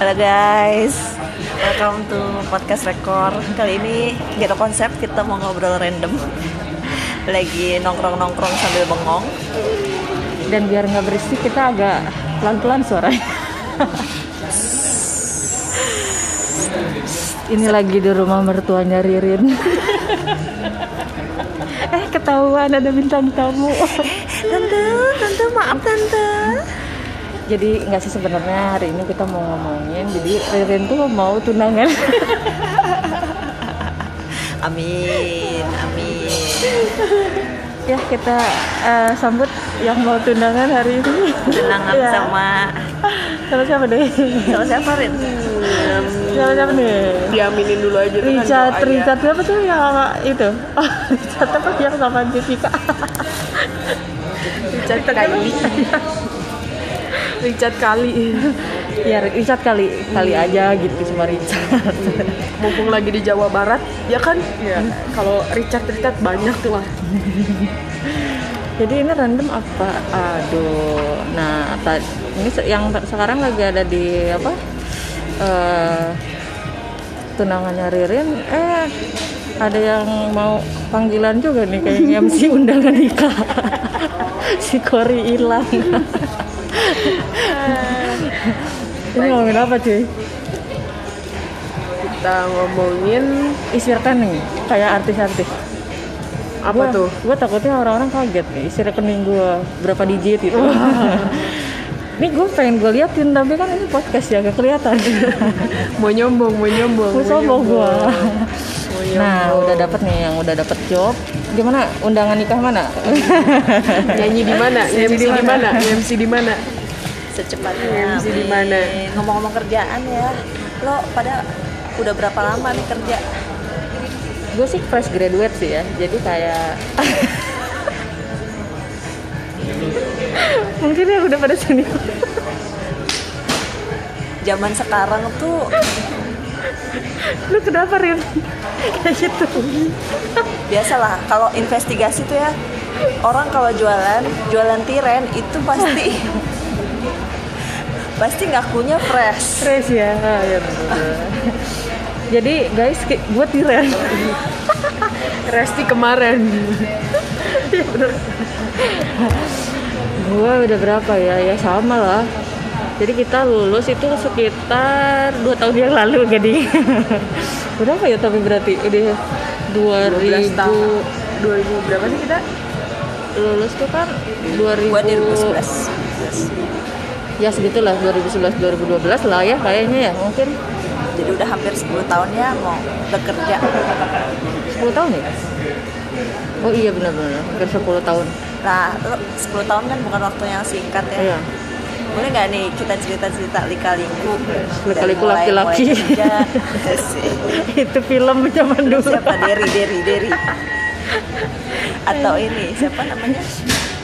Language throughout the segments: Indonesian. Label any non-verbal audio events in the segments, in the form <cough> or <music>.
Halo guys, welcome to podcast rekor. Kali ini kita konsep kita mau ngobrol random. <laughs> Lagi nongkrong-nongkrong sambil bengong. dan biar nggak berisik kita agak pelan-pelan suaranya ini lagi di rumah mertuanya Ririn <laughs> eh ketahuan ada bintang tamu Tante, tante maaf tante. Jadi nggak sih sebenarnya hari ini kita mau ngomongin jadi Ririn tuh mau tunangan <laughs> Amin, amin. ya kita eh, sambut yang mau tunangan hari ini Tunangan Ya. sama sama siapa deh sama siapa Rin? sama siapa nih diaminin dulu aja tuh kan Richard. Richard siapa tuh yang itu? <laughs> Oh, Richard apa yang sama Jessica? Richard kali <laughs> Richard kali ya Richard kali kali aja gitu sama Richard. mumpung lagi di Jawa Barat ya kan ya kalau Richard Richard banyak tuh lah Jadi ini random apa? Aduh. Nah, ta- ini yang sekarang lagi ada di apa? eh tunangannya Ririn. Eh, ada yang mau panggilan juga nih kayak MC <laughs> undangan nikah. <laughs> si Kori hilang. <laughs> ini ngomongin apa cuy? kita ngomongin Isi rekening kayak artis-artis. apa Gua- tuh Gue takutnya orang-orang kaget nih isi rekening gue berapa digit gitu. <laughs> ini gue pengen gue liatin tapi kan ini podcast ya gak kelihatan. <laughs> mau nyombong mau nyombong Gue sombong gue. <laughs> mau Nah udah dapet nih yang udah dapet job. Gimana undangan nikah mana? nyanyi di mana MC di mana MC di mana Secepatnya. MC di amin. mana? Ngomong-ngomong kerjaan ya. Lo pada udah berapa lama nih kerja? gue sih fresh graduate sih ya. Jadi kayak <laughs> mungkin ya udah pada sini. Zaman sekarang tuh Lu kenapa Rin? Kayak gitu. biasalah kalau investigasi tuh ya orang kalau jualan jualan tiren itu pasti <laughs> pasti ngakunya fresh Fresh ya. Ah, ya. Jadi guys, buat tiren. <laughs> Resti kemarin <laughs> Gua udah berapa ya? Ya sama lah. Jadi kita lulus itu sekitar dua tahun yang lalu jadi. <laughs> berapa ya tapi berarti udah 12 tahun 2000 2000 berapa sih kita lulus tuh kan 2000 buat 2011 ya segitulah 2011 2012 lah ya kayaknya ya. Mungkin. Jadi udah hampir 10 tahun ya mau bekerja. 10 tahun ya? Oh iya benar-benar hampir 10 tahun. Nah lo 10 tahun kan bukan waktu yang singkat ya. Iya. Boleh nggak nih kita cerita-cerita lika-liku? Lika-liku laki-laki. <laughs> itu film zaman dulu siapa? Derry Derry Derry. Atau ini siapa namanya?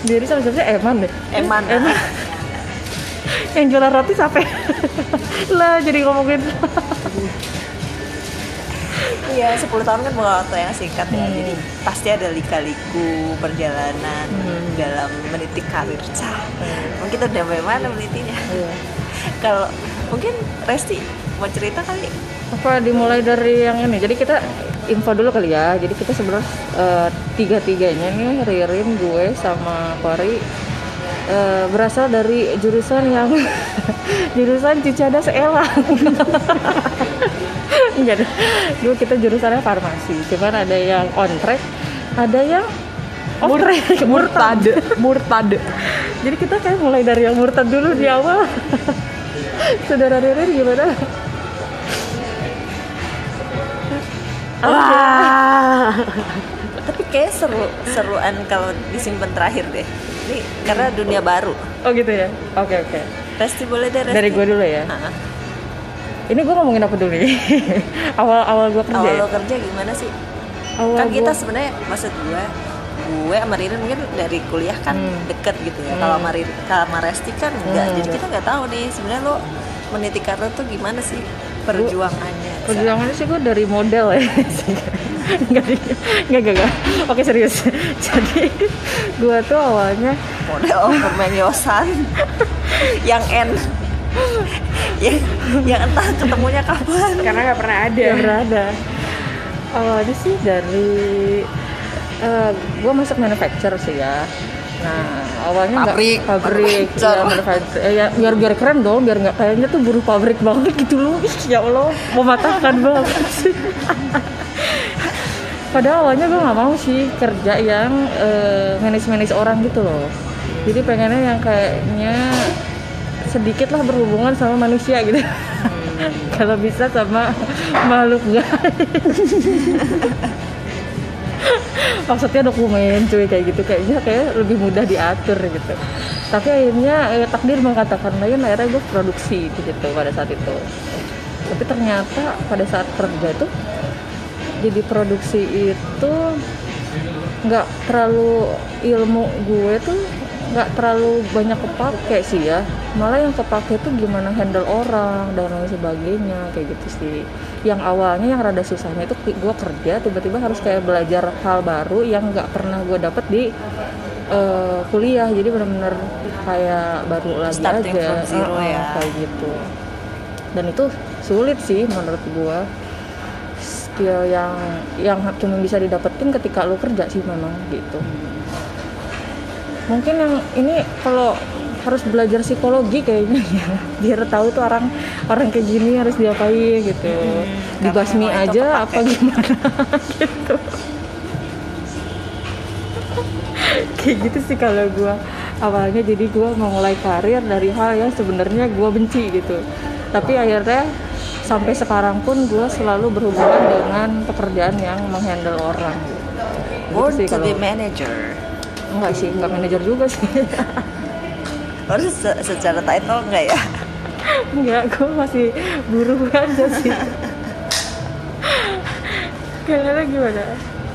Diri sama siapa sih? Eman deh. Eman. Eman yang jualan roti siapa lah jadi ngomongin Iya, 10 tahun kan bukan waktu yang singkat ya. Hmm. Jadi pasti ada lika-liku perjalanan Hmm. dalam meniti karir. Cah. Mungkin kita udah sampai mana menitinya? Iya. <laughs> Kalau mungkin Resti mau cerita kali. apa dimulai dari yang ini jadi kita info dulu kali ya jadi kita sebenarnya eh, tiga tiganya nih Ririn gue sama Kori eh, berasal dari jurusan yang <laughs> jurusan Cicadas Elang Enggak deh. dulu kita jurusannya farmasi cuman ada yang on track ada yang off track <laughs> murtad <laughs> murtad jadi kita kayak mulai dari yang murtad dulu di awal. Saudara Ririn gimana? Wah. Kayak seru seruan kalau disimpan terakhir deh. Ini karena dunia baru. oh gitu ya oke oke Resti boleh deh Resti. dari gue dulu ya Ah, ini gue ngomongin apa dulu nih <laughs> awal awal gue kerja Awal ya? lo kerja gimana sih? awal kan kita gua- sebenarnya maksud gue gue sama Ririn mungkin dari kuliah kan Hmm. deket gitu ya. Kalau sama Ririn, kalau sama Resti kan enggak. Hmm. Jadi kita nggak tahu nih sebenarnya lo meniti karir tuh gimana sih perjuangannya? Perjuangannya sih gue dari model ya. <laughs> Nggak nggak nggak nggak. Oke serius. <laughs> Jadi gue tuh awalnya Model permain yosan. Yang N. Yang yang entah ketemunya kapan. Karena nggak pernah ada. Yang berada awalnya sih dari gue masuk manufacture sih ya nah awalnya nggak Pabrik, pabrik manufacture. ya, biar biar keren dong biar nggak kayaknya tuh buruh pabrik banget gitu loh. Ya allah mematahkan banget sih. <laughs> Padahal awalnya gue nggak mau sih kerja yang eh, manage-manage orang gitu loh. Jadi pengennya yang kayaknya sedikit lah berhubungan sama manusia gitu. <laughs> Kalau bisa sama makhluk gaib <laughs> maksudnya dokumen cuy kayak gitu. Kayaknya kayak lebih mudah diatur gitu. Tapi akhirnya eh, takdir mengatakan lain akhirnya gue produksi gitu pada saat itu. Tapi ternyata pada saat kerja itu jadi produksi itu nggak terlalu ilmu gue tuh nggak terlalu banyak kepake sih ya. Malah yang kepake tuh gimana handle orang dan lain sebagainya kayak gitu sih. Yang awalnya yang rada susahnya itu gue kerja tiba-tiba harus kayak belajar hal baru yang nggak pernah gue dapet di eh, kuliah. Jadi benar-benar kayak baru lagi Starting aja. from zero ya. kayak gitu. Dan itu sulit sih menurut gue skill yang yang cuma bisa didapetin ketika lu kerja sih memang gitu mungkin yang ini kalau harus belajar psikologi kayaknya ya. <laughs> Biar tahu tuh orang orang kayak gini harus diapain gitu. Dibasmi memang itu aja apa gimana? <laughs> Gitu. <laughs> Kayak gitu sih kalau gua. Awalnya jadi gua memulai karir dari hal yang sebenarnya gua benci gitu. Tapi akhirnya sampai sekarang pun gua selalu berhubungan dengan pekerjaan yang menghandle orang. Gitu born sih to be kalau- manager enggak sih enggak manajer juga sih <laughs> harus se- secara title enggak ya enggak gue masih buruh aja sih kayaknya gimana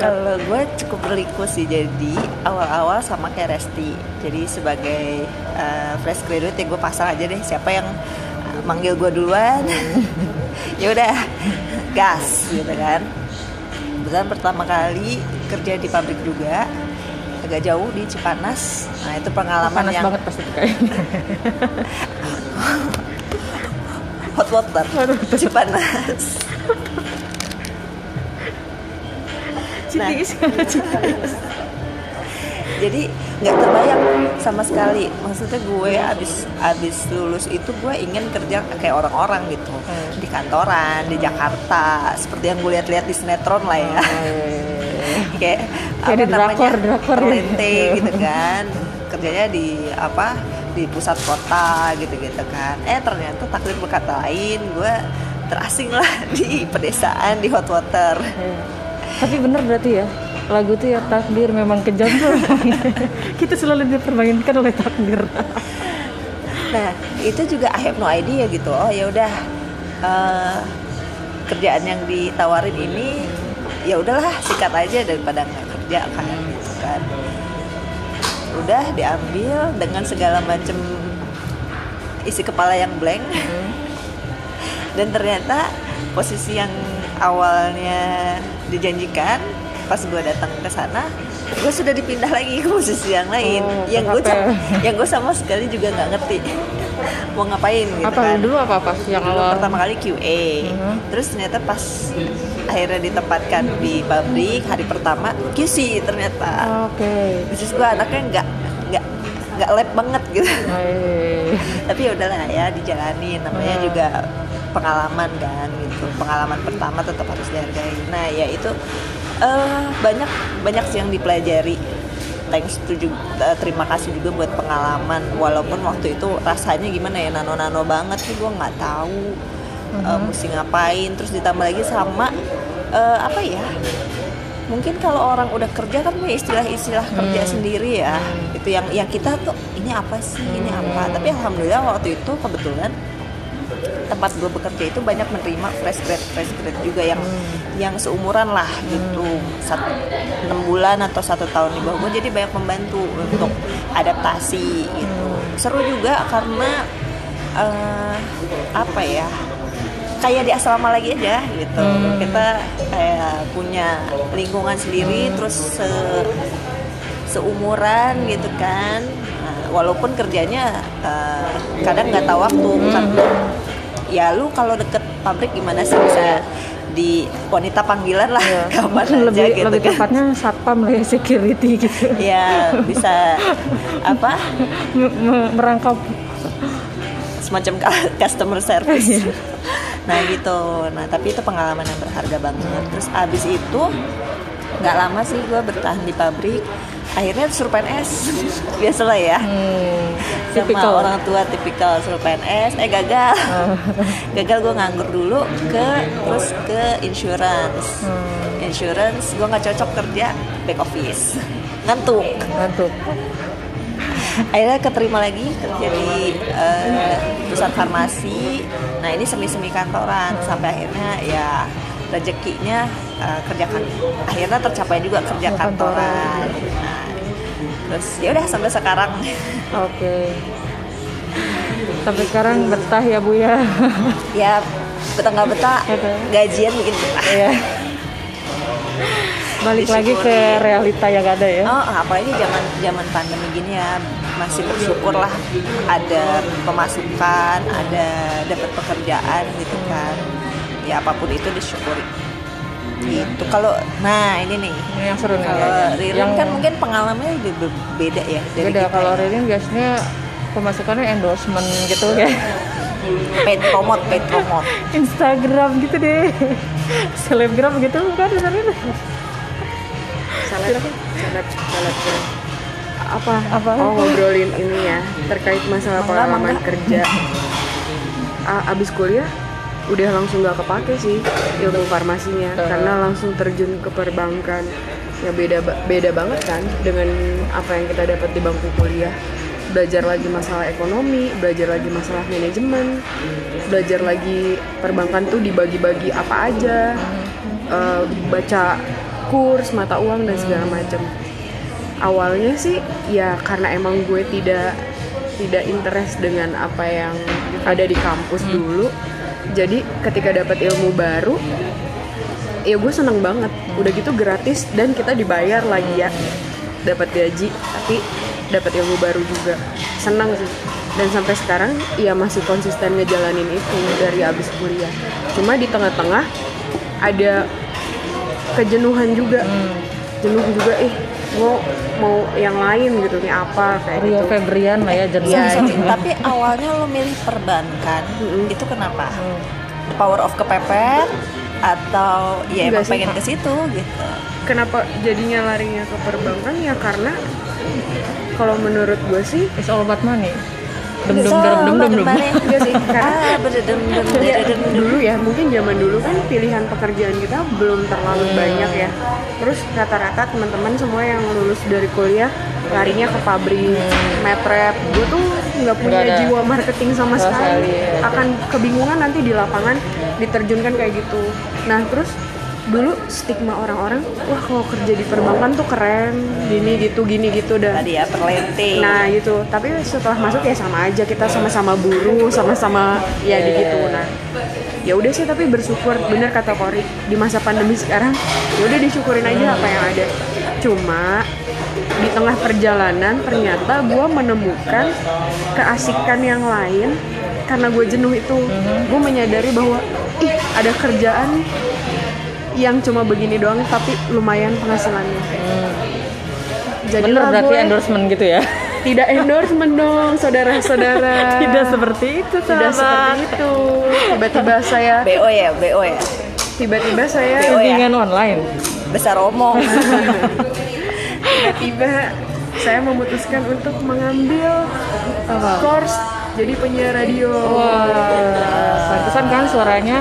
Kalau gue cukup berliku sih jadi awal-awal sama kayak Resti. Jadi sebagai uh, fresh graduate ya gue pasang aja deh siapa yang uh, manggil gue duluan. <laughs> ya udah gas gitu kan. Kebetulan pertama kali kerja di pabrik juga agak jauh di Cipanas. Nah itu pengalaman panas yang banget pasti kayaknya. <laughs> Hot water. Cipanas. citis <laughs> jadi nggak terbayang sama sekali. Maksudnya gue abis abis lulus itu gue ingin kerja kayak orang-orang gitu. Hmm. di kantoran di Jakarta. Seperti yang gue lihat-lihat di sinetron lah ya. Kayak <laughs> Kayak di drakor, drakor. Ya. perlente <laughs> gitu kan. Kerjanya di apa? Di pusat kota gitu-gitu kan. Eh ternyata takdir berkata lain. Gue terasing lah <laughs> di pedesaan di hot water. Tapi bener berarti ya lagu tuh ya takdir memang kejam. Tuh kita selalu dipermainkan oleh takdir. Nah, itu juga I have no idea gitu. Oh ya udah eh, kerjaan yang ditawarin ini ya udahlah sikat aja daripada nggak kerja kan gitu kan. Udah diambil dengan segala macam isi kepala yang blank. Dan ternyata posisi yang awalnya dijanjikan pas gue datang ke sana gue sudah dipindah lagi ke posisi yang lain Oh, yang gue yang gue sama sekali juga nggak ngerti mau ngapain gitu apa kan. dulu apa apa yang Dulu awal? pertama kali QA Mhm. terus ternyata pas akhirnya ditempatkan di pabrik hari pertama QC ternyata. Oke. Bisnis gue anaknya nggak nggak nggak lab banget gitu. Hai. <laughs> tapi ya udahlah ya dijalanin. Namanya Hmm. juga pengalaman kan gitu. Pengalaman pertama tetap harus dihargai. Nah ya itu eh, banyak banyak sih yang dipelajari thanks to juga eh, terima kasih juga buat pengalaman. Walaupun waktu itu rasanya gimana ya nano-nano banget sih gue nggak tahu eh, mesti ngapain. Terus ditambah lagi sama eh, apa ya mungkin kalau orang udah kerja kan punya istilah-istilah kerja sendiri ya. Itu yang yang kita tuh ini apa sih? Ini apa? Tapi alhamdulillah waktu itu kebetulan tempat gue bekerja itu banyak menerima fresh grad fresh grad juga yang yang seumuran lah gitu. Satu enam bulan atau satu tahun di bawah gue jadi banyak membantu untuk adaptasi gitu. Seru juga karena eh, apa ya kayak di asrama lagi aja gitu. Kita kayak punya lingkungan sendiri terus se- seumuran gitu kan. Nah, walaupun kerjanya eh, kadang nggak tahu waktu bukan ya lu kalau deket pabrik gimana sih? Bisa di wanita panggilan lah <laughs> kapan aja lebih gitu lebih kan. tepatnya satpam lah ya security gitu. Ya bisa apa? Merangkap. Semacam cu- customer service. Nah gitu. Nah tapi itu pengalaman yang berharga banget. Terus abis itu nggak lama sih gue bertahan di pabrik. Akhirnya suruh PNS <laughs> biasalah ya. Hmm, sama tipikal. orang tua tipikal suruh PNS eh gagal. <laughs> Gagal gue nganggur dulu ke terus ke insurance. Insurance gue nggak cocok kerja back office. Ngantuk. Ngantuk. Akhirnya keterima lagi kerja di eh, perusahaan farmasi. Nah ini semi semi kantoran. Sampai akhirnya ya rezekinya eh, kerja kan akhirnya tercapai juga kerja kantoran. nah, terus ya udah sampai sekarang. Oke. Tapi sekarang betah ya bu ya? <laughs> Ya betah nggak betah gajian bikin betah. Iya. balik lagi ke realita yang ada ya? Oh, apalagi zaman zaman pandemi gini ya masih bersyukur lah ada pemasukan, ada dapat pekerjaan gitu kan. Ya apa pun itu disyukuri. Gitu. Kalau nah ini nih. ini yang seru nih Kalau kayaknya. Ririn yang kan mungkin pengalamannya lebih be- beda ya dari beda kita. kalau ya. Ririn biasanya pemasukannya endorsement gitu ya paid promote, paid promote. <laughs> Instagram gitu deh selebgram gitu bukan Ririn Seleb, seleb, selebgram. Apa? Apa? Oh ngobrolin ini ya terkait masalah Mangga, pengalaman mangga. kerja. <laughs> A- abis kuliah udah langsung gak kepake sih ilmu farmasinya. Eh. karena langsung terjun ke perbankan. Ya beda beda banget kan dengan apa yang kita dapat di bangku kuliah. Belajar lagi masalah ekonomi belajar lagi masalah manajemen belajar lagi perbankan tuh dibagi-bagi apa aja. Eh, baca kurs mata uang dan segala macam awalnya sih ya karena emang gue tidak tidak interest dengan apa yang ada di kampus dulu jadi ketika dapat ilmu baru ya gue seneng banget. Udah gitu gratis dan kita dibayar lagi ya. Dapat gaji tapi dapat ilmu baru juga. Senang sih. Dan sampai sekarang ya masih konsisten ngejalanin itu dari abis kuliah. Cuma di tengah-tengah ada kejenuhan juga. Jenuh juga ih gue mau yang lain gitu nih apa kayak Rio gitu. Febrian lah ya jenuh Ya, tapi awalnya lo milih perbankan, itu kenapa? The power of kepepet atau ya Enggak emang sih, pengen ke situ gitu. kenapa jadinya larinya ke perbankan ya karena kalau menurut gue sih It's all about money dem dem dem dem dem. Iya dulu ya mungkin zaman dulu kan pilihan pekerjaan kita belum terlalu Hmm. banyak ya. Terus rata-rata teman-teman semua yang lulus dari kuliah larinya ke pabrik metrep. Gue tuh nggak punya jiwa marketing sama sekali. sekali, ya. akan kebingungan nanti di lapangan diterjunkan kayak gitu. Nah terus dulu stigma orang-orang wah kalau kerja di perbankan tuh keren gini gitu gini gitu dan Tadi ya perlente. Nah gitu, tapi setelah masuk ya sama aja kita sama-sama buruh, sama-sama ya di gitu. Nah, ya udah sih tapi bersyukur bener kata Kori di masa pandemi sekarang ya udah disyukurin aja apa yang ada. Cuma di tengah perjalanan ternyata gue menemukan keasikan yang lain karena gue jenuh itu gue menyadari bahwa ih ada kerjaan yang cuma begini doang tapi lumayan penghasilannya. bener Jadilah berarti gue- endorsement gitu ya tidak endorsement dong saudara-saudara <laughs> tidak seperti itu tidak seperti itu tiba-tiba saya BO ya, BO ya. tiba-tiba saya BO ya. bimbingan online Besar omong. <laughs> tiba-tiba saya memutuskan untuk mengambil course jadi penyiar radio Wah, pantesan kan suaranya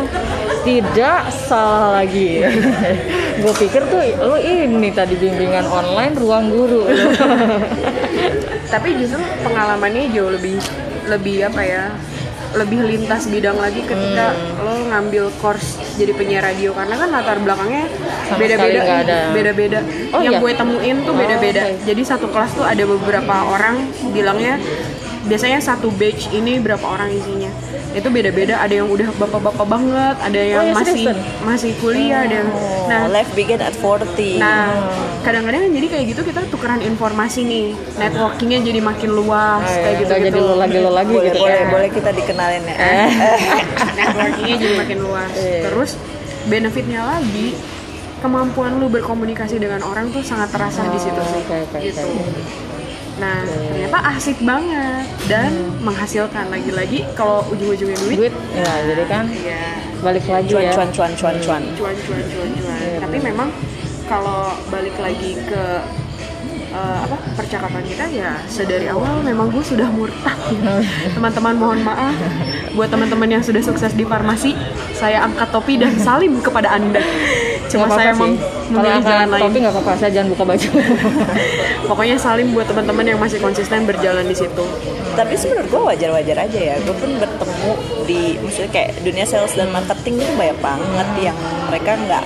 tidak salah lagi. <laughs> Gue pikir tuh lo ini tadi bimbingan online ruang guru. <laughs> tapi justru pengalamannya jauh lebih lebih apa ya lebih lintas bidang lagi ketika Hmm. lo ngambil course jadi penyiar radio karena kan latar belakangnya beda-beda beda-beda Oh, yang iya? gue temuin tuh Oh, beda-beda oke. jadi satu kelas tuh ada beberapa orang bilangnya biasanya satu batch ini berapa orang isinya itu beda-beda ada yang udah bapak-bapak banget ada yang iya, masih seriusan? masih kuliah ada yang nah Oh, life begin at 40 Nah, kadang-kadang jadi kayak gitu kita tukeran informasi nih, networkingnya jadi makin luas Ah, iya, kayak gitu nggak jadi lo lagi lo lagi boleh gitu boleh kan. boleh <laughs> kita dikenalin ya <laughs> networkingnya jadi makin luas. Iya. Terus benefitnya lagi kemampuan lu berkomunikasi dengan orang tuh sangat terasa di situ sih. oke, oke, gitu. oke. Nah, yeah. ternyata asik banget dan hmm. menghasilkan lagi-lagi kalau ujung-ujungnya duit. Duit, ya nah, jadi kan iya. balik lagi cuan, ya. Cuan cuan cuan cuan. Cuan hmm. cuan cuan cuan. Yeah, Tapi bener. memang kalau balik lagi ke uh, apa percakapan kita ya sedari awal memang gue sudah murtad <laughs> teman-teman mohon maaf buat teman-teman yang sudah sukses di farmasi saya angkat topi dan salim kepada anda. Cuma saya emang memilih angkat jalan lain. topi nggak apa-apa saya jangan buka baju. <laughs> Pokoknya salim buat teman-teman yang masih konsisten berjalan di situ. Tapi menurut gue wajar-wajar aja ya. Gue pun bertemu di maksudnya kayak dunia sales dan marketing itu banyak banget yang mereka nggak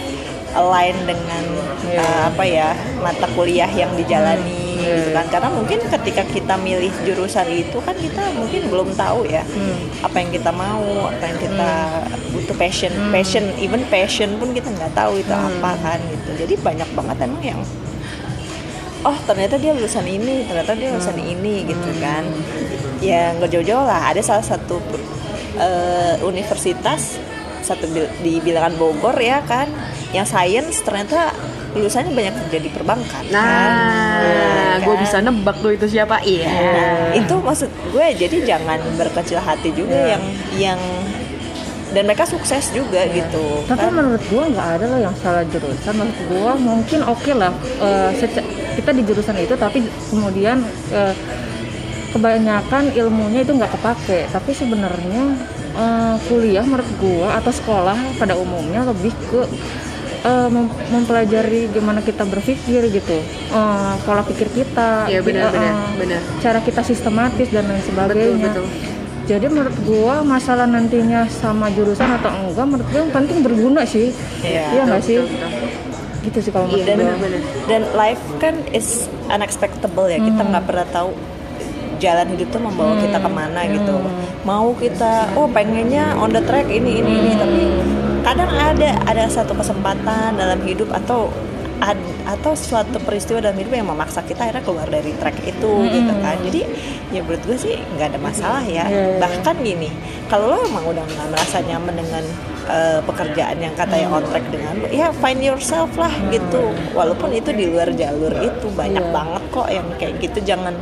align dengan Iya. uh, apa ya mata kuliah yang dijalani Iya. gitu kan. Karena mungkin ketika kita milih jurusan itu kan kita mungkin belum tahu ya apa yang kita mau apa yang kita butuh passion. Passion even passion pun kita nggak tahu itu apa kan gitu. Jadi banyak banget emang yang oh ternyata dia lulusan ini ternyata dia lulusan ini gitu kan. Ya nggak jauh-jauh lah. Ada salah satu eh, universitas satu di bilangan Bogor ya kan yang sains ternyata lulusannya banyak kerja di perbankan. Nah kan? gue bisa nebak tuh itu siapa. Iya. Nah, itu maksud gue jadi jangan berkecil hati juga Iya. yang yang dan mereka sukses juga gitu tapi kan? menurut gua nggak ada loh yang salah jurusan. Menurut gua mungkin oke lah eh, seca- kita di jurusan itu tapi kemudian eh, kebanyakan ilmunya itu nggak kepake. Tapi sebenarnya eh, kuliah menurut gua atau sekolah pada umumnya lebih ke mem- mempelajari gimana kita berpikir gitu Eh, pola pikir kita Iya, benar, eh, benar, eh, benar. cara kita sistematis dan lain betul sebagainya betul jadi menurut gua masalah nantinya sama jurusan atau enggak menurut gua yang penting berguna sih. Iya, nggak sih? betul, betul. Gitu sih kalau menurut Iya, gua. benar-benar. dan life kan is unexpectable ya kita nggak pernah tahu jalan hidup tuh membawa kita ke mana gitu mau kita oh pengennya on the track ini ini ini tapi kadang ada ada satu kesempatan dalam hidup atau ad- atau suatu peristiwa dalam hidup yang memaksa kita akhirnya keluar dari track itu gitu kan. Jadi ya menurut gue sih nggak ada masalah ya. Iya, iya. bahkan gini kalau lo emang udah nggak merasa nyaman dengan eh, pekerjaan yang katanya on track dengan lo ya find yourself lah gitu. Walaupun itu di luar jalur itu banyak Iya. banget kok yang kayak gitu. Jangan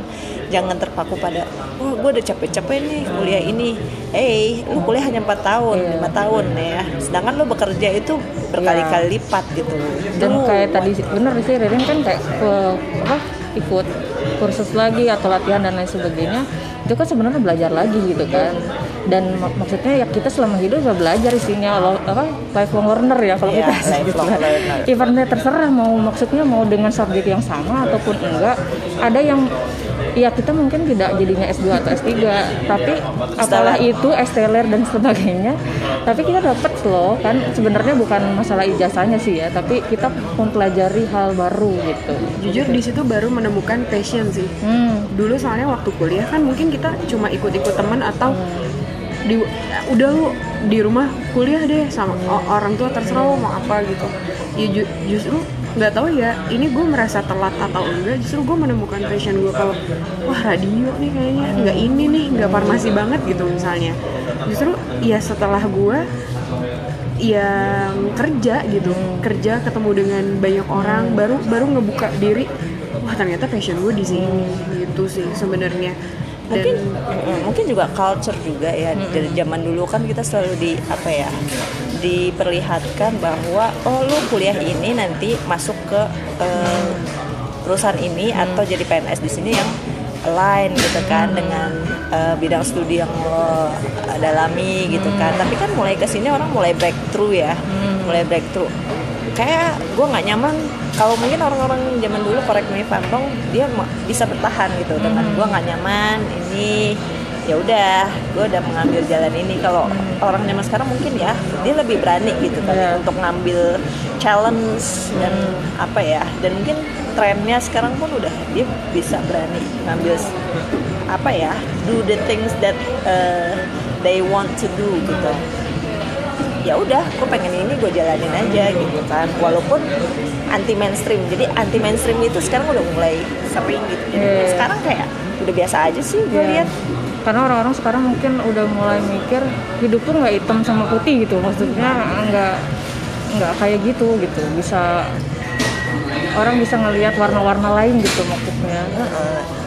jangan terpaku pada wah gue udah capek-capek nih kuliah ini. Hey lu kuliah hanya 4 tahun Iya. lima tahun ya. Sedangkan lo bekerja itu berkali-kali lipat gitu. Dan kayak tadi bener sih Ririn kan kayak ke apa ikut kursus lagi atau latihan dan lain sebagainya. Itu kan sebenarnya belajar lagi gitu kan. Dan mak- maksudnya ya kita selama hidup udah belajar isinya lo apa lifelong learner ya kalau Iya, kita lifelong learner. Ibaratnya terserah mau maksudnya mau dengan subjek yang sama ataupun enggak ada yang ya kita mungkin tidak jadinya S2 atau S3 tapi apalah itu esteller dan sebagainya tapi kita dapat loh kan sebenarnya bukan masalah ijazahnya sih ya tapi kita mempelajari hal baru gitu. Jujur di situ baru menemukan passion sih. Hmm. dulu soalnya waktu kuliah kan mungkin kita cuma ikut-ikut teman atau di udah lu di rumah kuliah deh sama o- orang tua terserah lo mau apa gitu. Ya ju- justru nggak tahu ya ini gue merasa telat atau enggak justru gue menemukan passion gue kalau wah radio nih kayaknya nggak ini nih nggak farmasi banget gitu misalnya. Justru ya setelah gue yang kerja gitu kerja ketemu dengan banyak orang baru baru ngebuka diri wah ternyata passion gue di sini gitu sih sebenarnya. Mungkin mm, mungkin juga culture juga ya dari zaman dulu kan kita selalu di apa ya diperlihatkan bahwa oh lu kuliah ini nanti masuk ke eh, perusahaan ini atau jadi PNS di sini yang align gitu kan dengan eh, bidang studi yang lo dalami gitu kan. Tapi kan mulai ke sini orang mulai breakthrough ya mulai breakthrough. Kayak gue nggak nyaman kalau mungkin orang-orang zaman dulu korek me Fantong dia bisa bertahan gitu dengan gue nggak nyaman ini ya udah gue udah mengambil jalan ini. Kalau orang zaman sekarang mungkin ya dia lebih berani gitu kan Iya. untuk ngambil challenge dan apa ya. Dan mungkin trennya sekarang pun udah dia bisa berani ngambil apa ya do the things that uh, they want to do gitu. Ya udah gue pengen ini gue jalanin aja gitu kan. Walaupun anti mainstream jadi anti mainstream itu sekarang udah mulai sering gitu. Jadi Iya. sekarang kayak udah biasa aja sih gue Iya. lihat karena orang-orang sekarang mungkin udah mulai mikir hidup tuh nggak hitam sama putih gitu maksudnya nggak nggak kayak gitu gitu. Bisa orang bisa ngelihat warna-warna lain gitu maksudnya. Dan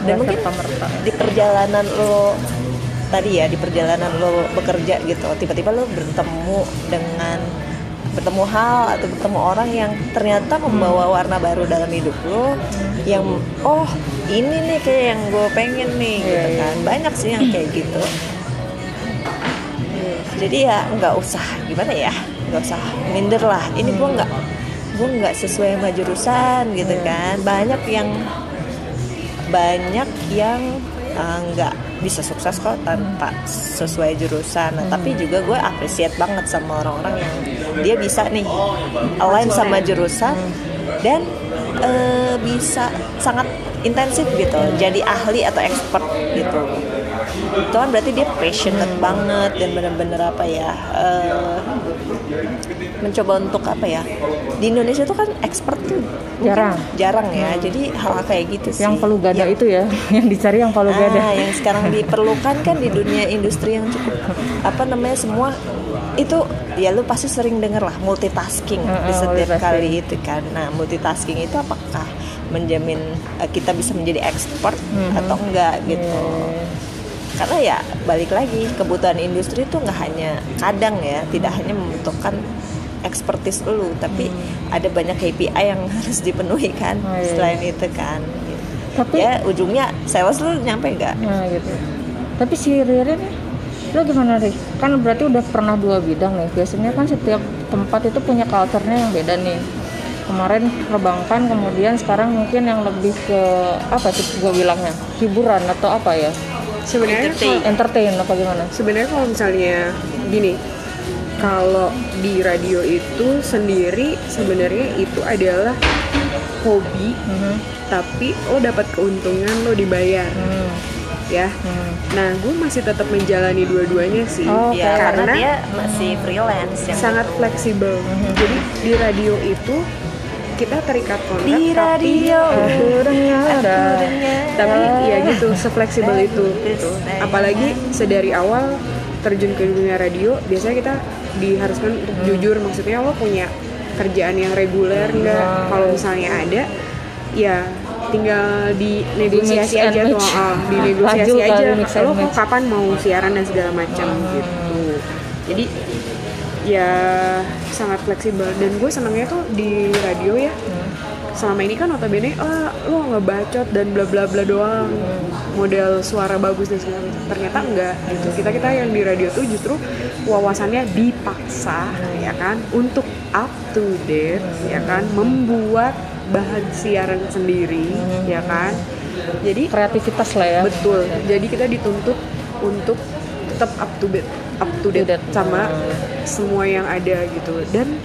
Nggak mungkin serta-merta. di perjalanan lo tadi ya di perjalanan lo bekerja gitu tiba-tiba lo bertemu dengan bertemu hal atau bertemu orang yang ternyata membawa warna baru dalam hidup lo yang oh ini nih kayak yang gue pengen nih Iya, gitu iya. kan banyak sih yang kayak gitu jadi ya nggak usah gimana ya nggak usah minder lah ini gue nggak gue nggak sesuai sama jurusan gitu Iya. kan banyak yang banyak yang uh, nggak bisa sukses kok tanpa sesuai jurusan. Nah, tapi juga gue appreciate banget sama orang-orang yang dia bisa nih align sama jurusan dan uh, bisa sangat intensif gitu, jadi ahli atau expert gitu. Itu kan berarti dia passionate banget dan bener-bener apa ya uh, mencoba untuk apa ya di Indonesia tuh kan expert tuh Jarang. jarang ya jadi hal kayak gitu sih yang palu gada Yang- itu ya <laughs> yang dicari yang palu gada Ah, yang sekarang <laughs> diperlukan kan di dunia industri yang cukup apa namanya semua itu ya lu pasti sering denger lah multitasking Heeh, di setiap multitasking. kali itu kan. Nah, multitasking itu apakah menjamin eh, kita bisa menjadi expert Mhm. atau enggak gitu. Iya. Karena ya balik lagi kebutuhan industri itu nggak hanya kadang ya, tidak hanya membutuhkan expertise lu, tapi ada banyak KPI yang <laughs> harus dipenuhi kan Hmm. Oh, iya. selain itu kan. gitu. Tapi- ya ujungnya sales lu nyampe nggak? Nah gitu. Tapi si Ririn nih, lo gimana Ri? Kan berarti udah pernah dua bidang nih. Biasanya kan setiap tempat itu punya culture-nya yang beda nih. Kemarin perbankan, kemudian sekarang mungkin yang lebih ke apa sih gue bilangnya hiburan atau apa ya? Sebenarnya Entertain. kalau- Entertain apa gimana? sebenarnya kalau misalnya gini kalau di radio itu sendiri sebenarnya itu adalah hobi Mhm. tapi lo dapat keuntungan lo dibayar Hmm. ya Hmm. nah gue masih tetap menjalani dua-duanya sih Oh, Ya, Oke. karena karena dia masih freelance yang sangat fleksibel jadi di radio itu kita terikat kontrak di tapi radio. Aku ada. tapi ya gitu sefleksibel itu gitu. apalagi sedari awal terjun ke dunia radio biasanya kita diharuskan untuk jujur maksudnya lo punya kerjaan yang reguler nggak Hmm. kalau misalnya ada ya tinggal di negosiasi Di aja tuh match. ah, <laughs> di negosiasi Laju aja lo. Hmm. kapan mau siaran dan segala macam gitu jadi ya sangat fleksibel. Dan gue senangnya tuh di radio ya. Selama ini kan notabene ah lo ngebacot dan bla bla bla doang. Model suara bagus dan segala macam. Ternyata enggak gitu. Kita kita yang di radio tuh justru wawasannya dipaksa ya kan untuk up to date ya kan membuat bahan siaran sendiri ya kan. Jadi Kreativitas lah ya. Betul. Jadi kita dituntut untuk tetap up to date, up to date, sama semua yang ada gitu. Dan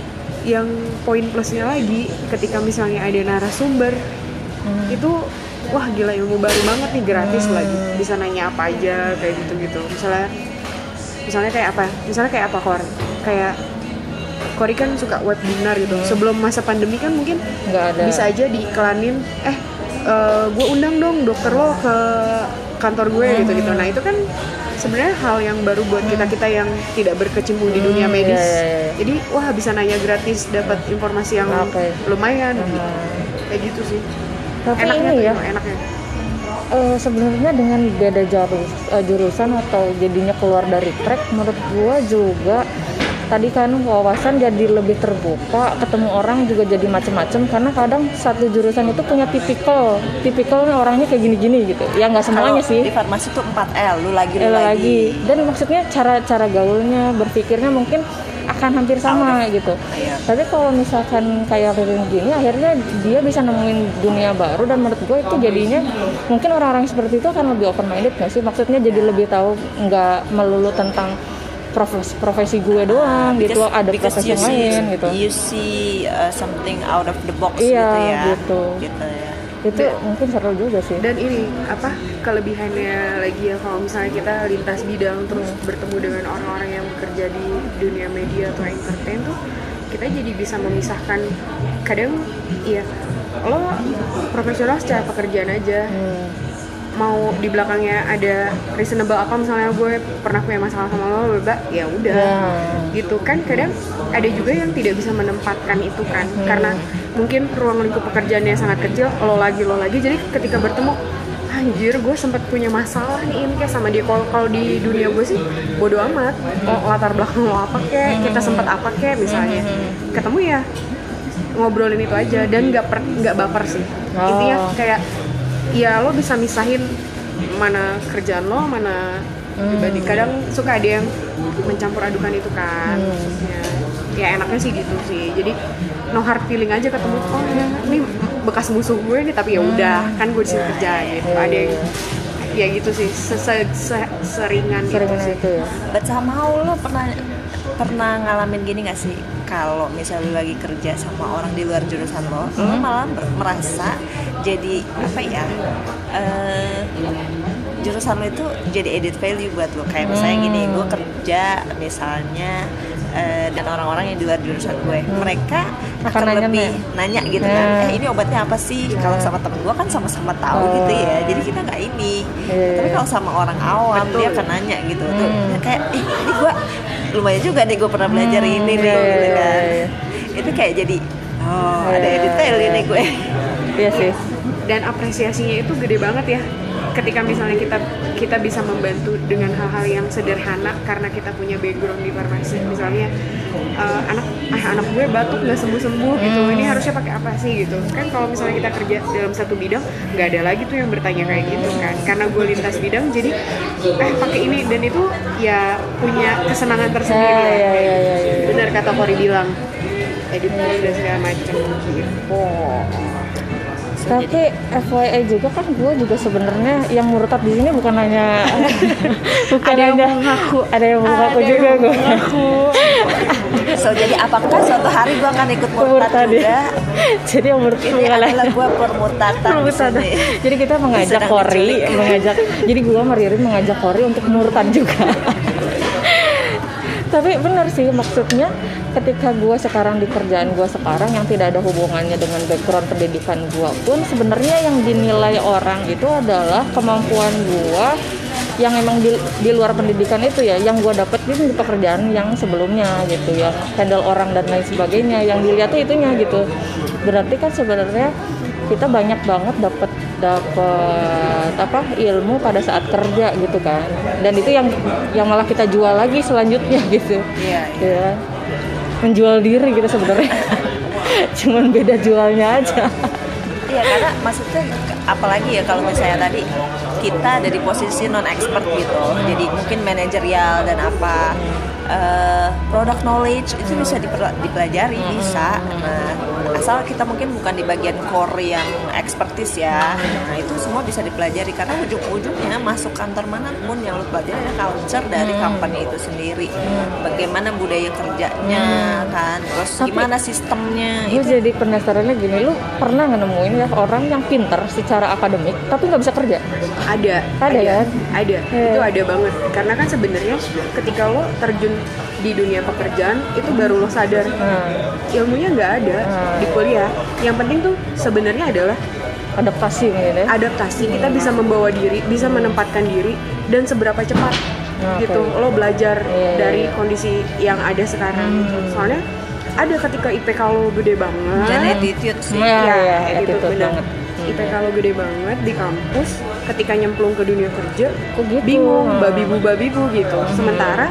yang poin plusnya lagi ketika misalnya ada narasumber itu wah gila ilmu baru banget nih gratis lagi. Bisa nanya apa aja kayak gitu-gitu. Misalnya misalnya kayak apa? Misalnya kayak apa Kor? Kayak Kori kan suka webinar gitu. Sebelum masa pandemi kan mungkin Nggak ada. bisa aja diiklanin eh gue undang dong dokter lo ke kantor gue Hmm. gitu gitu nah itu kan sebenarnya hal yang baru buat kita kita yang tidak berkecimpung di dunia Hmm, medis iya, iya, iya. jadi wah bisa nanya gratis dapat informasi yang Oke. lumayan Hmm. gitu. kayak gitu sih Tapi enaknya ini tuh ya, enaknya Eh, sebenarnya dengan beda jarus, eh, jurusan atau jadinya keluar dari track menurut gua juga tadi kan wawasan jadi lebih terbuka ketemu orang juga jadi macem-macem karena kadang satu jurusan itu punya tipikal tipikalnya orangnya kayak gini-gini gitu. Ya nggak semuanya Kalau sih. di farmasi tuh 4L, lu lagi lu lagi. lagi. Dan maksudnya cara-cara gaulnya berpikirnya mungkin akan hampir sama gitu. Iya. tapi kalau misalkan kayak Ririn gini akhirnya dia bisa nemuin dunia baru dan menurut gue itu jadinya mungkin orang-orang seperti itu akan lebih open minded nggak sih? Maksudnya jadi lebih tahu nggak melulu tentang profesi profesi gue doang gitu Because- ada because profesi you yang see- lain gitu You see uh, something out of the box Iya, gitu ya. gitu. Gitu ya. itu mungkin seru juga sih dan ini apa kelebihannya lagi ya kalau misalnya kita lintas bidang terus bertemu dengan orang-orang yang bekerja di dunia media atau entertain tuh kita jadi bisa memisahkan kadang iya lo profesional secara pekerjaan aja Hmm. Mau di belakangnya ada reasonable apa misalnya gue pernah punya masalah sama lo bla, ya udah. Ya. gitu kan kadang ada juga yang tidak bisa menempatkan itu kan. Karena mungkin ruang lingkup pekerjaannya sangat kecil lo lagi lo lagi. Jadi ketika bertemu anjir gue sempat punya masalah nih ini kayak sama dia. Kalau kalau di dunia gue sih bodo amat. Mau latar belakang lo apa kek? Kita sempat apa kek misalnya. Ketemu ya ngobrolin itu aja. Dan nggak per- nggak baper sih. Oh. intinya kayak ya lo bisa misahin mana kerjaan lo mana pribadi. Kadang suka ada yang mencampur adukan itu kan ya, ya enaknya sih gitu sih. Jadi no hard feeling aja ketemu oh ya, ini bekas musuh gue nih tapi ya udah kan gue di sini kerja gitu. ada yang ya gitu sih se- se- se- seringan gitu sih. itu ya. But somehow lo pernah pernah ngalamin gini gak sih? Kalau misalnya lo lagi kerja sama orang di luar jurusan lo, lo malah merasa jadi apa ya eh, jurusan lo itu jadi edit value buat lo. Kayak misalnya gini gue kerja misalnya eh, dan orang-orang yang di luar jurusan gue mereka Akan lebih nanya gitu kan Ya. eh ini obatnya apa sih? Kalau sama temen gue kan sama-sama tahu Oh. gitu ya jadi kita nggak ini. Iya, tapi iya. kalau sama orang awam dia akan nanya gitu. Tuh Hmm. kayak ih ini gue lumayan juga nih gue pernah belajar Hmm, ini nih gitu kan itu kayak jadi oh ada detail ini gue. Iya sih. Dan apresiasinya itu gede banget ya ketika misalnya kita kita bisa membantu dengan hal-hal yang sederhana karena kita punya background di farmasi. Misalnya eh, anak ah, anak gue batuk nggak sembuh sembuh gitu ini harusnya pakai apa sih gitu? Kan kalau misalnya kita kerja dalam satu bidang nggak ada lagi tuh yang bertanya kayak gitu kan. Karena gue lintas bidang jadi eh pakai ini. Dan itu ya punya kesenangan tersendiri. Ya ya ya ya, ya. benar kata Kori bilang. Edit dan segala macam. Gitu Tapi FYI juga kan gue juga sebenarnya yang murtad di sini bukan hanya <laughs> bukan Ada yang hanya mengaku. ada yang mengaku Ada juga yang gue. <laughs> so jadi apakah suatu hari gue akan ikut murtad Murtad juga. <laughs> Jadi yang murtad ini adalah gue permutatan Jadi kita mengajak Kori, mengajak. Jadi gua sama mengajak Kori untuk murtad juga. Tapi benar sih maksudnya ketika gua sekarang di kerjaan gua sekarang yang tidak ada hubungannya dengan background pendidikan gua pun sebenarnya yang dinilai orang itu adalah kemampuan gua yang emang di, di luar pendidikan itu ya yang gua dapetin di pekerjaan yang sebelumnya gitu yang handle orang dan lain sebagainya yang dilihat tuh itunya gitu. Berarti kan sebenarnya kita banyak banget dapat dapat apa ilmu pada saat kerja gitu kan. Dan itu yang yang malah kita jual lagi selanjutnya <laughs> gitu. Iya, ya. Menjual diri gitu sebenarnya. <laughs> Cuman beda jualnya aja. Iya karena maksudnya apalagi ya kalau misalnya tadi kita dari posisi non expert gitu, jadi mungkin manajerial dan apa eh, product knowledge itu bisa dipelajari bisa. Nah asal kita mungkin bukan di bagian core yang expertise ya, nah itu semua bisa dipelajari. Karena ujung-ujungnya masuk kantor mana pun yang lu pelajari adalah culture dari company itu sendiri, bagaimana budaya kerjanya kan, terus Tapi- gimana sistemnya? gue itu jadi penasarannya gini lu pernah nemuin ya orang yang pinter secara akademik tapi nggak bisa kerja? Ada. Ada kan? ada. Iya. itu ada banget. Karena kan sebenarnya ketika lo terjun di dunia pekerjaan itu baru lo sadar nah, ilmunya nggak ada Hmm. di kuliah yang penting tuh sebenarnya adalah adaptasi mungkin ya adaptasi kita bisa membawa diri bisa menempatkan diri dan seberapa cepat Nah, gitu lo belajar Iya, iya, dari iya. kondisi yang ada sekarang gitu. soalnya ada ketika IPK lo gede banget dan attitude sih. Iya, ya, iya, attitude attitude bener. banget. IPK lo gede banget di kampus ketika nyemplung ke dunia kerja Kok gitu? bingung Hmm. babi bu babi bu gitu sementara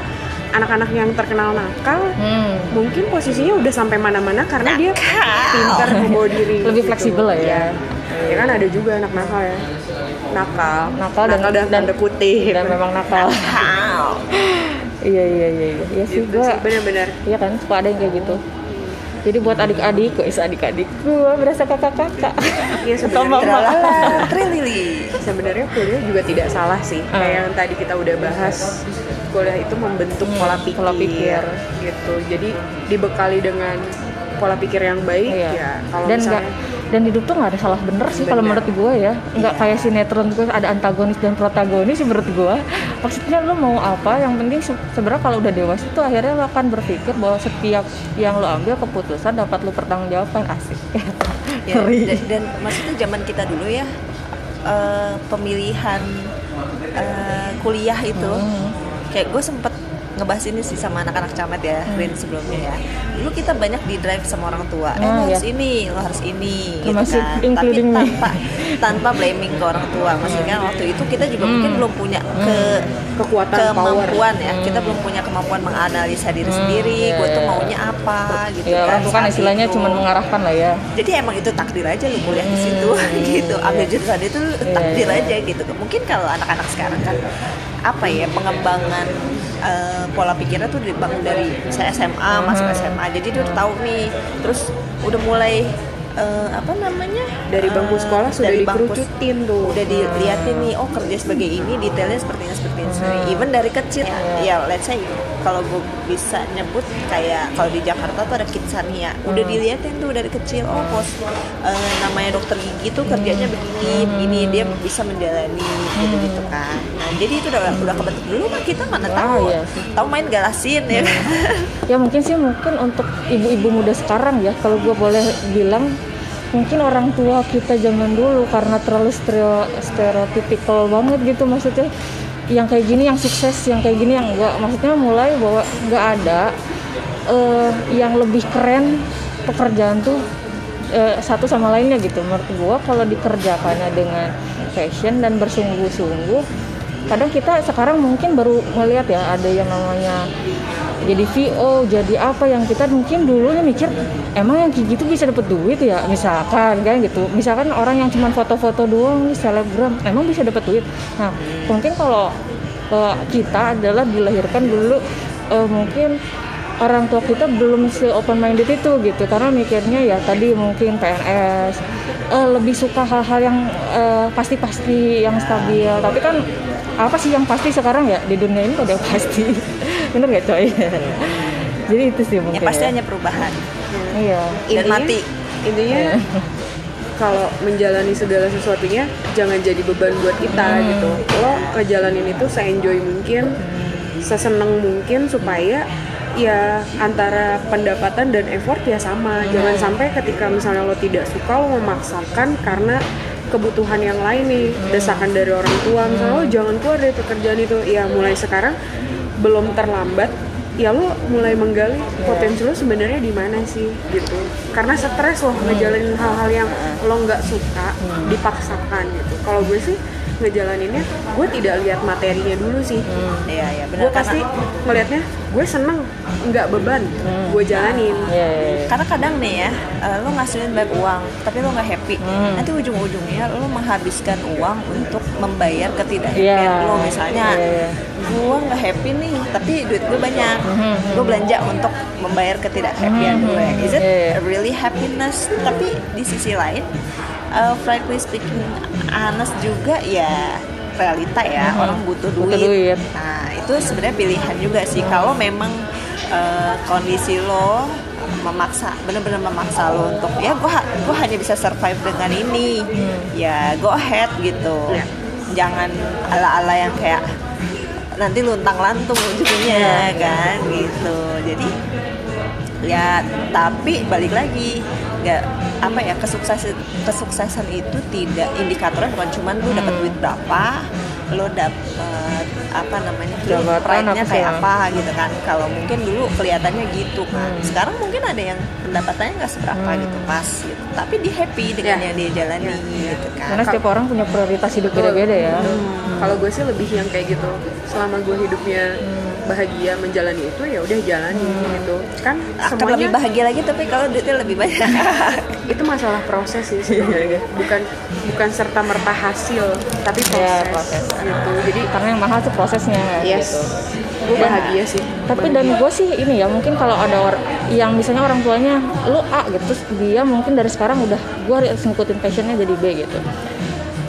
anak-anak yang terkenal nakal Hmm. mungkin posisinya udah sampai mana-mana karena dia pintar membawa <laughs> diri. Lebih gitu. fleksibel lah ya. ya kan ada juga anak nakal ya. Nakal. Nakal dan- dalam dan- tanda kutip. dan memang nakal. <laughs> Iya iya iya iya. Iya sih gitu gue benar-benar. Iya kan suka ada yang kayak gitu jadi buat adik-adik kok adik-adik gue berasa kakak-kakak <laughs> Iya sebenarnya Trilili. sebenarnya kuliah juga tidak salah sih Ah. kayak yang tadi kita udah bahas kuliah itu membentuk Hmm, pola pikir, pola pikir. gitu jadi dibekali dengan pola pikir yang baik Iya. ya kalau dan misalnya dan hidup tuh nggak ada salah bener sih kalau menurut gue ya. Nggak kayak sinetron gue ada antagonis dan protagonis sih menurut gue maksudnya lo mau apa yang penting se- sebenarnya kalau udah dewasa tuh akhirnya lo akan berpikir bahwa setiap yang lo ambil keputusan dapat lo pertanggungjawabkan asik. <laughs> Ya, dan, dan maksudnya zaman kita dulu ya eh, pemilihan eh, kuliah itu Hmm. kayak gue sempet ngebahas ini sih sama anak-anak camat ya Rin sebelumnya ya. Dulu kita banyak di drive sama orang tua. Eh Ah, lo ya. harus ini lo harus ini gitu Termasuk kan. tapi me. tanpa tanpa blaming ke orang tua. Maksudnya kan waktu itu kita juga mungkin belum punya ke Kekuatan, kemampuan ya. kita belum punya kemampuan menganalisa diri sendiri iya, gue tuh iya. maunya apa gitu ya kan. orang tuh kan istilahnya cuma mengarahkan lah ya. Jadi emang itu takdir aja lu kuliah di situ <laughs> gitu. Ambil jurusan itu takdir iya. aja gitu. Mungkin kalau anak-anak sekarang kan apa ya pengembangan eh, pola pikirnya tuh dibangun dari saya SMA masuk SMA jadi dia udah tahu nih terus udah mulai eh, apa namanya? Dari bangku Eh, sekolah sudah dari bangku dikerucutin tuh. udah dilihatin nih oh kerja sebagai ini detailnya seperti ini seperti ini ini. even dari kecil ya, ya let's say kalau gue bisa nyebut kayak kalau di Jakarta tuh ada Kidsania udah dilihatin tuh dari kecil oh bos eh, namanya dokter gigi tuh kerjanya begini begini dia bisa menjalani gitu gitu kan. Nah jadi itu udah udah kebentuk dulu mah kita mana Ah, tahu. iya. Sih. tahu main galasin ya kan? Ya mungkin sih mungkin untuk ibu-ibu muda sekarang ya kalau gue boleh bilang mungkin orang tua kita zaman dulu karena terlalu stereo, stereotypical banget gitu maksudnya. Yang kayak gini yang sukses yang kayak gini yang enggak. Maksudnya mulai bahwa nggak ada eh, yang lebih keren pekerjaan tuh eh, satu sama lainnya gitu. Menurut gua kalau dikerjakannya dengan passion dan bersungguh-sungguh kadang kita sekarang mungkin baru ngelihat ya ada yang namanya jadi VO jadi apa yang kita mungkin dulunya mikir emang yang kayak gitu bisa dapet duit ya? Misalkan kan gitu. Misalkan orang yang cuma foto-foto doang nih selebgram emang bisa dapet duit? Nah mungkin kalau eh, kita adalah dilahirkan dulu eh, mungkin orang tua kita belum se open minded itu gitu. Karena mikirnya ya tadi mungkin PNS eh, lebih suka hal-hal yang eh, pasti-pasti yang stabil. Tapi kan apa sih yang pasti sekarang ya? Di dunia ini ada yang pasti. <laughs> Bener gak coy? <laughs> Jadi itu sih ya mungkin pasti ya. hanya perubahan. Iya. Dan mati. intinya kalau menjalani segala sesuatunya jangan jadi beban buat kita gitu. Lo ngejalanin itu se-enjoy mungkin seseneng mungkin supaya ya antara pendapatan dan effort ya sama. Jangan sampai ketika misalnya lo tidak suka lo memaksakan karena kebutuhan yang lain nih desakan dari orang tua. Misalnya lo jangan keluar dari pekerjaan itu. Ya mulai sekarang belum terlambat ya lo mulai menggali potensi lo sebenarnya di mana sih gitu. Karena stres lo ngejalanin hal-hal yang lo nggak suka dipaksakan gitu. Kalau gue sih ngejalaninnya gue tidak lihat materinya dulu sih. Iya iya benar. Gue pasti ngelihatnya gue seneng nggak beban gue jalanin. Iya, iya, iya. karena kadang nih ya eh, lo ngasilin banyak uang tapi lo nggak happy. Hmm. nanti ujung-ujungnya lo menghabiskan uang untuk membayar ketidakhappyan Iya. lo misalnya. Iya, iya. gue nggak happy nih tapi duit gue banyak. Hmm, gue belanja untuk membayar ketidakhappyan gue is it Iya, iya. really happiness? Tapi di sisi lain eh, frankly speaking honest juga ya realita ya orang butuh Hmm. Butuh duit. duit. Nah, itu sebenarnya pilihan juga sih. Kalau memang eh, kondisi lo memaksa, bener-bener memaksa lo untuk ya gue gue hanya bisa survive dengan ini, ya go ahead gitu. Ya. Jangan ala-ala yang kayak nanti luntang lantung ujungnya kan gitu. Jadi ya tapi balik lagi nggak apa ya kesuksesan kesuksesan itu tidak indikatornya bukan cuman lu dapat duit berapa lo dapet apa namanya pride-nya apa kayak sih, apa gitu kan. Kalau mungkin dulu kelihatannya gitu kan. Hmm. sekarang mungkin ada yang pendapatannya nggak seberapa gitu pas gitu. Tapi dia happy dengan Ya. yang dia jalani gitu kan. Karena setiap orang punya prioritas hidup beda-beda ya. Kalau gue sih lebih yang kayak gitu. Selama gue hidupnya bahagia menjalani itu ya udah jalani gitu. Kan akan semuanya lebih bahagia lagi tapi kalau duitnya lebih banyak. <laughs> Itu masalah proses sih sebenarnya. Bukan bukan serta merta hasil tapi proses, Iya, proses. gitu. Jadi karena yang mahal tuh prosesnya yes. Gitu gue bahagia sih tapi dan gue sih ini ya mungkin kalau ada orang yang misalnya orang tuanya lu A gitu terus dia mungkin dari sekarang udah gue harus ngikutin passionnya jadi B gitu.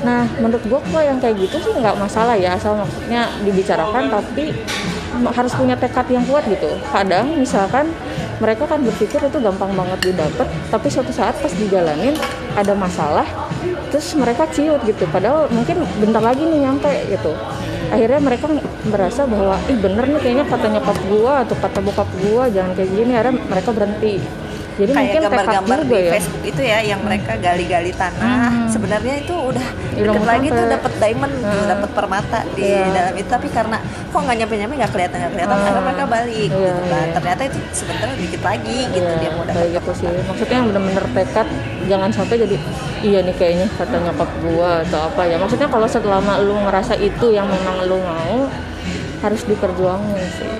Nah menurut gue yang kayak gitu sih nggak masalah ya asal maksudnya dibicarakan tapi harus punya tekad yang kuat gitu. Kadang misalkan mereka kan berpikir itu gampang banget didapat tapi suatu saat pas dijalanin ada masalah terus mereka ciut gitu. Padahal mungkin bentar lagi nih nyampe gitu. Akhirnya mereka merasa bahwa ih bener nih kayaknya kata nyokap gua atau kata bokap gua jangan kayak gini. Akhirnya mereka berhenti jadi kayak gambar-gambar di ya Facebook itu ya yang mereka gali-gali tanah Hmm. sebenarnya itu udah deket lagi tuh dapat diamond Hmm. dapat permata di Iya. dalam itu tapi karena kok nggak nyampe nyampe nggak kelihatan nggak kelihatan Hmm. akhirnya mereka balik Iya, gitu kan iya. ternyata itu sebenarnya dikit lagi gitu Iya, dia mau dapat kayak gitu sih maksudnya yang bener-bener tekad jangan sampai jadi iya nih kayaknya kata nyokap gua atau apa ya maksudnya kalau selama lu ngerasa itu yang memang lu mau harus diperjuangin sih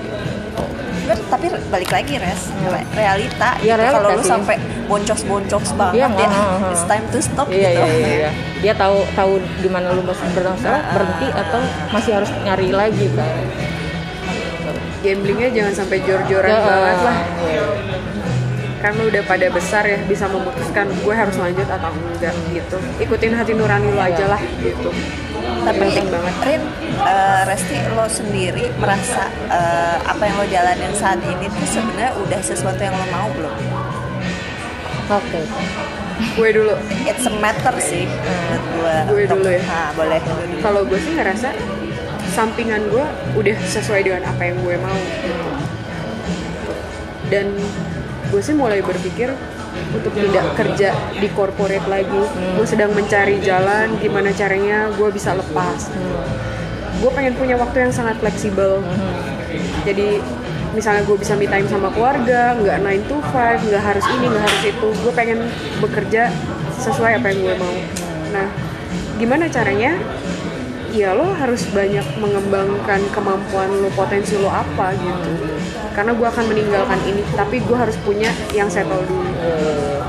Bener, tapi balik lagi res. Re- realita Iya, gitu. realita kalau lu sampai boncos-boncos banget Iya, ya ah, ah, ah. it's time to stop iya gitu. iya iya iya. dia tahu tahu di mana lu masih bermasalah berhenti atau masih harus nyari lagi kan gamblingnya jangan sampai jor-joran Ya, banget lah iya. karena udah pada besar ya bisa memutuskan gue harus lanjut atau enggak gitu ikutin hati nurani lo aja lah gitu tapi penting banget Rin eh, Resti lo sendiri merasa eh, apa yang lo jalanin saat ini tuh sebenarnya udah sesuatu yang lo mau belum oke gue dulu it's a matter sih menurut gue Gue dulu ya? nah, boleh lo dulu. kalau gue sih ngerasa sampingan gue udah sesuai dengan apa yang gue mau dan gue sih mulai berpikir untuk tidak kerja di corporate lagi. Gue sedang mencari jalan gimana caranya gue bisa lepas. Gue pengen punya waktu yang sangat fleksibel. Jadi misalnya gue bisa me time sama keluarga nggak 9 to 5 nggak harus ini nggak harus itu. Gue pengen bekerja sesuai apa yang gue mau. Nah gimana caranya? Ya lo harus banyak mengembangkan kemampuan lo potensi lo apa gitu karena gue akan meninggalkan ini tapi gue harus punya yang settle dulu.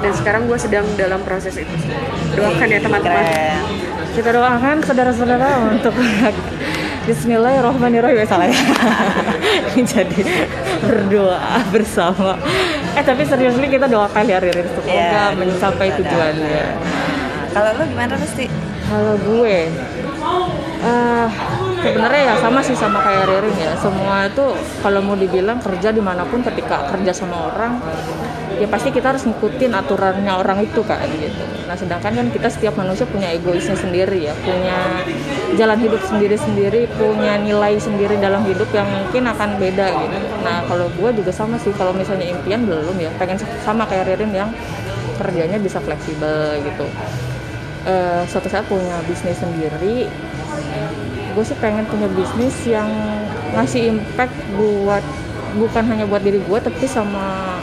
Dan sekarang gue sedang dalam proses itu. Doakan ya teman-teman. Kita doakan saudara-saudara untuk <laughs> Bismillahirrahmanirrahim. Ya salah ya. <laughs> Jadi berdoa bersama. Eh tapi serius nih kita doakan ya Ririn. Semoga Iya, mencapai ada. tujuannya. Kalau lo gimana Resti kalau gue eh sebenarnya ya sama sih sama kayak Ririn ya. Semua itu kalau mau dibilang kerja di mana pun ketika kerja sama orang ya pasti kita harus ngikutin aturannya orang itu kan gitu. Nah sedangkan kan kita setiap manusia punya egoisnya sendiri ya punya jalan hidup sendiri-sendiri punya nilai sendiri dalam hidup yang mungkin akan beda gitu. Nah kalau gue juga sama sih kalau misalnya impian belum ya pengen sama kayak Ririn yang kerjanya bisa fleksibel gitu. Eh, suatu saat punya bisnis sendiri gue sih pengen punya bisnis yang ngasih impact buat bukan hanya buat diri gue tapi sama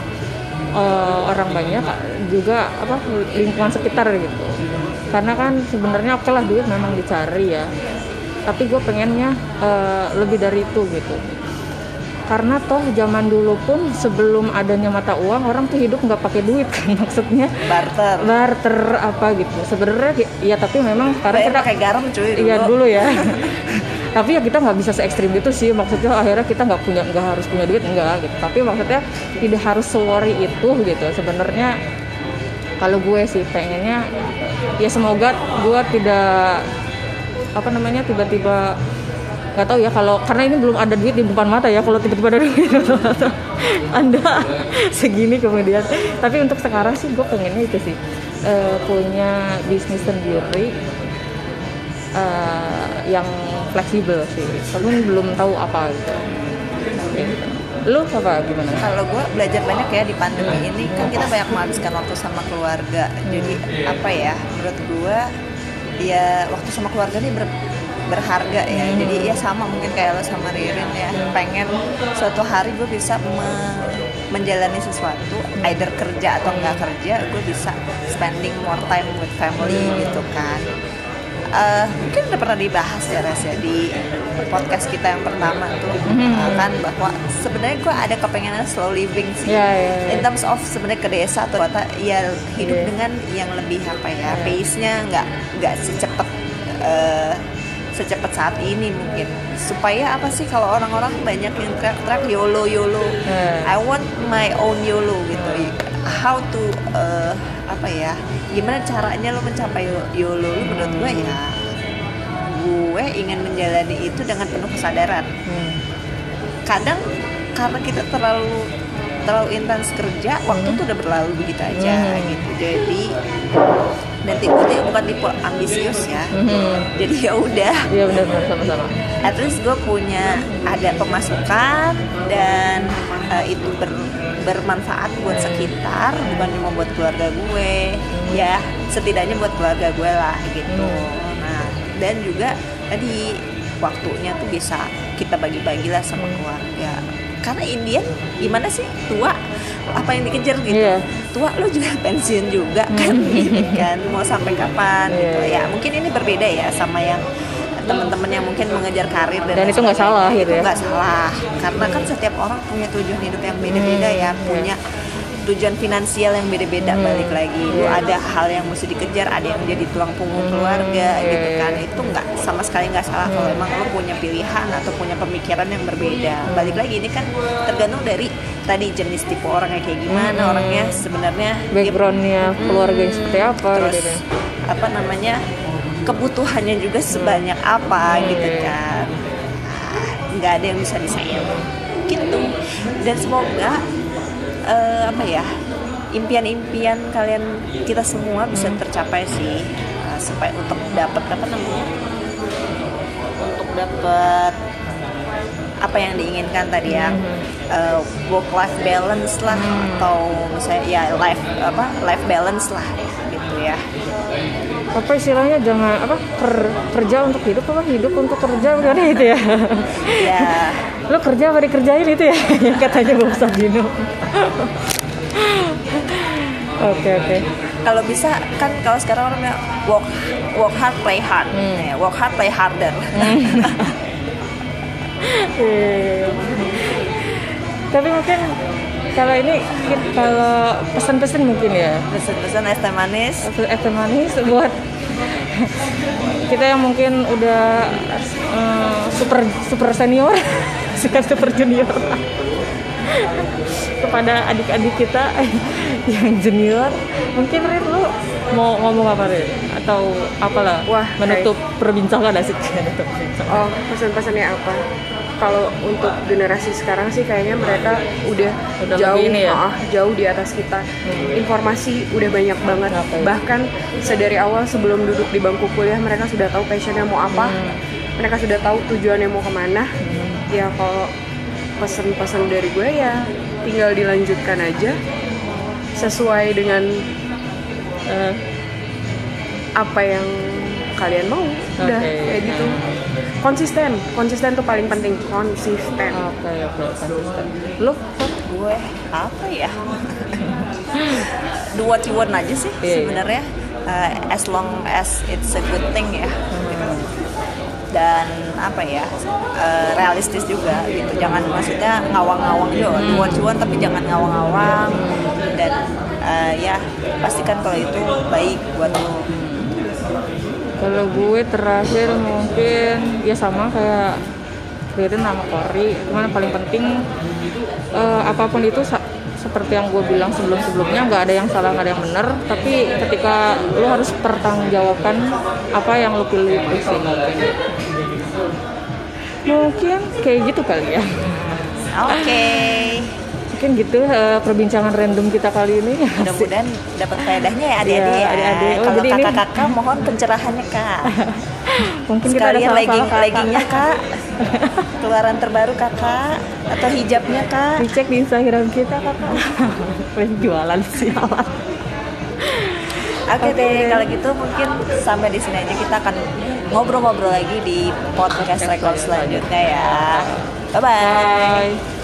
eh, orang banyak juga apa lingkungan sekitar gitu. Karena kan sebenarnya oke lah duit memang dicari ya. Tapi gue pengennya eh, lebih dari itu gitu karena toh zaman dulu pun sebelum adanya mata uang orang tuh hidup nggak pakai duit <laughs> kan maksudnya. Barter. Barter apa gitu. Sebenarnya ya tapi memang Bayar kita pakai garam cuy dulu. Iya dulu ya. <laughs> Tapi ya kita nggak bisa se ekstrim itu sih. Maksudnya akhirnya kita nggak punya nggak harus punya duit enggak gitu. Tapi maksudnya tidak harus sewori itu gitu. Sebenarnya kalau gue sih pengennya ya semoga gue tidak apa namanya tiba-tiba nggak tahu ya kalau karena ini belum ada duit di depan mata ya kalau tiba-tiba ada duit di depan mata. Anda segini kemudian. Tapi untuk sekarang sih gue pengennya itu sih eh, punya bisnis sendiri eh, yang fleksibel sih. Tapi belum tahu apa gitu. Lu apa gimana? Kalau gue belajar banyak ya di pandemi ini. Kan kita banyak menghabiskan waktu sama keluarga. Jadi apa ya menurut gue ya waktu sama keluarga ini ber- berharga ya. Jadi ya sama mungkin kayak lo sama Ririn ya. Pengen suatu hari gue bisa me- menjalani sesuatu either kerja atau nggak kerja gue bisa spending more time with family gitu kan. Eh, mungkin udah pernah dibahas ya Res ya di podcast kita yang pertama tuh eh, kan bahwa sebenarnya gue ada kepengenan slow living sih. Ya ya, ya. in terms of sebenarnya ke desa atau kota ya hidup Iya. dengan yang lebih apa ya pace-nya nggak nggak secepat eh, secepat saat ini mungkin. Supaya apa sih kalau orang-orang banyak yang teriak-teriak YOLO YOLO. Iya. I want my own YOLO gitu. How to eh, apa ya? Gimana caranya lo mencapai YOLO? Lo menurut gue ya gue ingin menjalani itu dengan penuh kesadaran. Hmm. kadang karena kita terlalu terlalu intens kerja waktu tuh udah berlalu begitu aja Hmm. gitu. Jadi dan tipe gue bukan tipe ambisius ya. Mhm. jadi ya udah. Iya benar-benar sama-sama. at least gue punya ada pemasukan dan uh, itu ber- bermanfaat buat sekitar bukan cuma buat keluarga gue. Ya setidaknya buat keluarga gue lah gitu. Nah dan juga tadi waktunya tuh bisa kita bagi-bagi lah sama keluarga karena Indian gimana sih tua apa yang dikejar gitu Iya. tua lo juga <laughs> pensiun juga kan <laughs> gitu kan mau sampai kapan Iya, gitu iya. ya mungkin ini berbeda ya sama yang teman-teman yang mungkin mengejar karir dan, Dan itu nggak salah gitu itu ya. nggak salah karena kan setiap orang punya tujuan hidup yang beda-beda ya iya. punya tujuan finansial yang beda-beda Hmm, balik lagi. Lu iya. ada hal yang mesti dikejar ada yang jadi tulang punggung Hmm, keluarga iya, gitu iya. kan. Itu nggak sama sekali nggak salah kalau Hmm. emang lu punya pilihan atau punya pemikiran yang berbeda. Balik lagi ini kan tergantung dari tadi jenis tipe orangnya kayak gimana Hmm. orangnya sebenarnya dia Backgroundnya keluarga yang seperti apa terus gitu apa namanya kebutuhannya juga sebanyak apa Hmm, gitu kan. Ah, nggak ada yang bisa disayang. Gitu. Dan semoga eh, apa ya impian-impian kalian kita semua bisa Hmm. tercapai sih Ah, supaya untuk dapat apa namanya? Untuk dapat apa yang diinginkan tadi ya. Work life balance lah atau misalnya ya life apa life balance lah gitu ya. Apa istilahnya jangan apa per, kerja untuk hidup apa hidup untuk kerja itu ya? Ya <laughs> lo kerja apa dikerjain itu ya? Yang <laughs> katanya Bang Sabino. Oke oke. Kalau bisa kan kalau sekarang orang bilang work work hard play hard. Hmm. Ya, work hard play harder. <laughs> Iya. tapi mungkin kalau ini kalau pesan-pesan mungkin ya? Pesan-pesan es teh manis. Es teh manis buat kita yang mungkin udah eh, super super senior <laughs> suka super junior kepada adik-adik kita <laughs> yang junior mungkin Rin lu mau ngomong apa Rin atau apalah Wah, menutup perbincangan asik <laughs> menutup perbincangan Oh, pesan-pesannya apa? Kalau untuk generasi sekarang sih kayaknya mereka udah, Udah jauh ya? ah, jauh di atas kita. Informasi udah banyak banget. Oke. Bahkan sedari awal sebelum duduk di bangku kuliah mereka sudah tahu passionnya mau apa. Hmm. Mereka sudah tahu tujuannya mau ke mana. Ya kalau pesan-pesan dari gue ya tinggal dilanjutkan aja sesuai dengan Eh, apa yang kalian mau. Udah Oke. kayak gitu. Konsisten, konsisten tuh paling penting. Konsisten. oke oke konsisten lu gue apa ya do what you want aja sih Iya, iya. sebenarnya Uh, as long as it's a good thing ya gitu. Dan apa ya uh, realistis juga gitu. Jangan maksudnya ngawang-ngawang what you want tapi jangan ngawang-ngawang. Dan uh, ya pastikan kalau itu baik buat lo. Kalau gue terakhir mungkin ya sama kayak Ririn sama Kori, cuman paling penting eh, apa pun itu seperti yang gue bilang sebelum-sebelumnya nggak ada yang salah nggak ada yang benar, tapi ketika lu harus pertanggungjawabkan apa yang lu pilih itu sih mungkin. Mungkin kayak gitu kali ya. oke Mungkin gitu eh, perbincangan random kita kali ini. mudah-mudahan dapat faedahnya ya adik-adik Iya, ya adik-adik. Oh, kalau jadi ini- kakak-kakak mohon pencerahannya kak <laughs> Mungkin kita ada legging kata. leggingnya kak <laughs> keluaran terbaru kakak atau hijabnya kak Dicek di Instagram kita kakak. <laughs> Lagi jualan sialan. oke deh kalau gitu mungkin sampai di sini aja kita akan ngobrol-ngobrol lagi di podcast record selanjutnya ya bye bye Bye.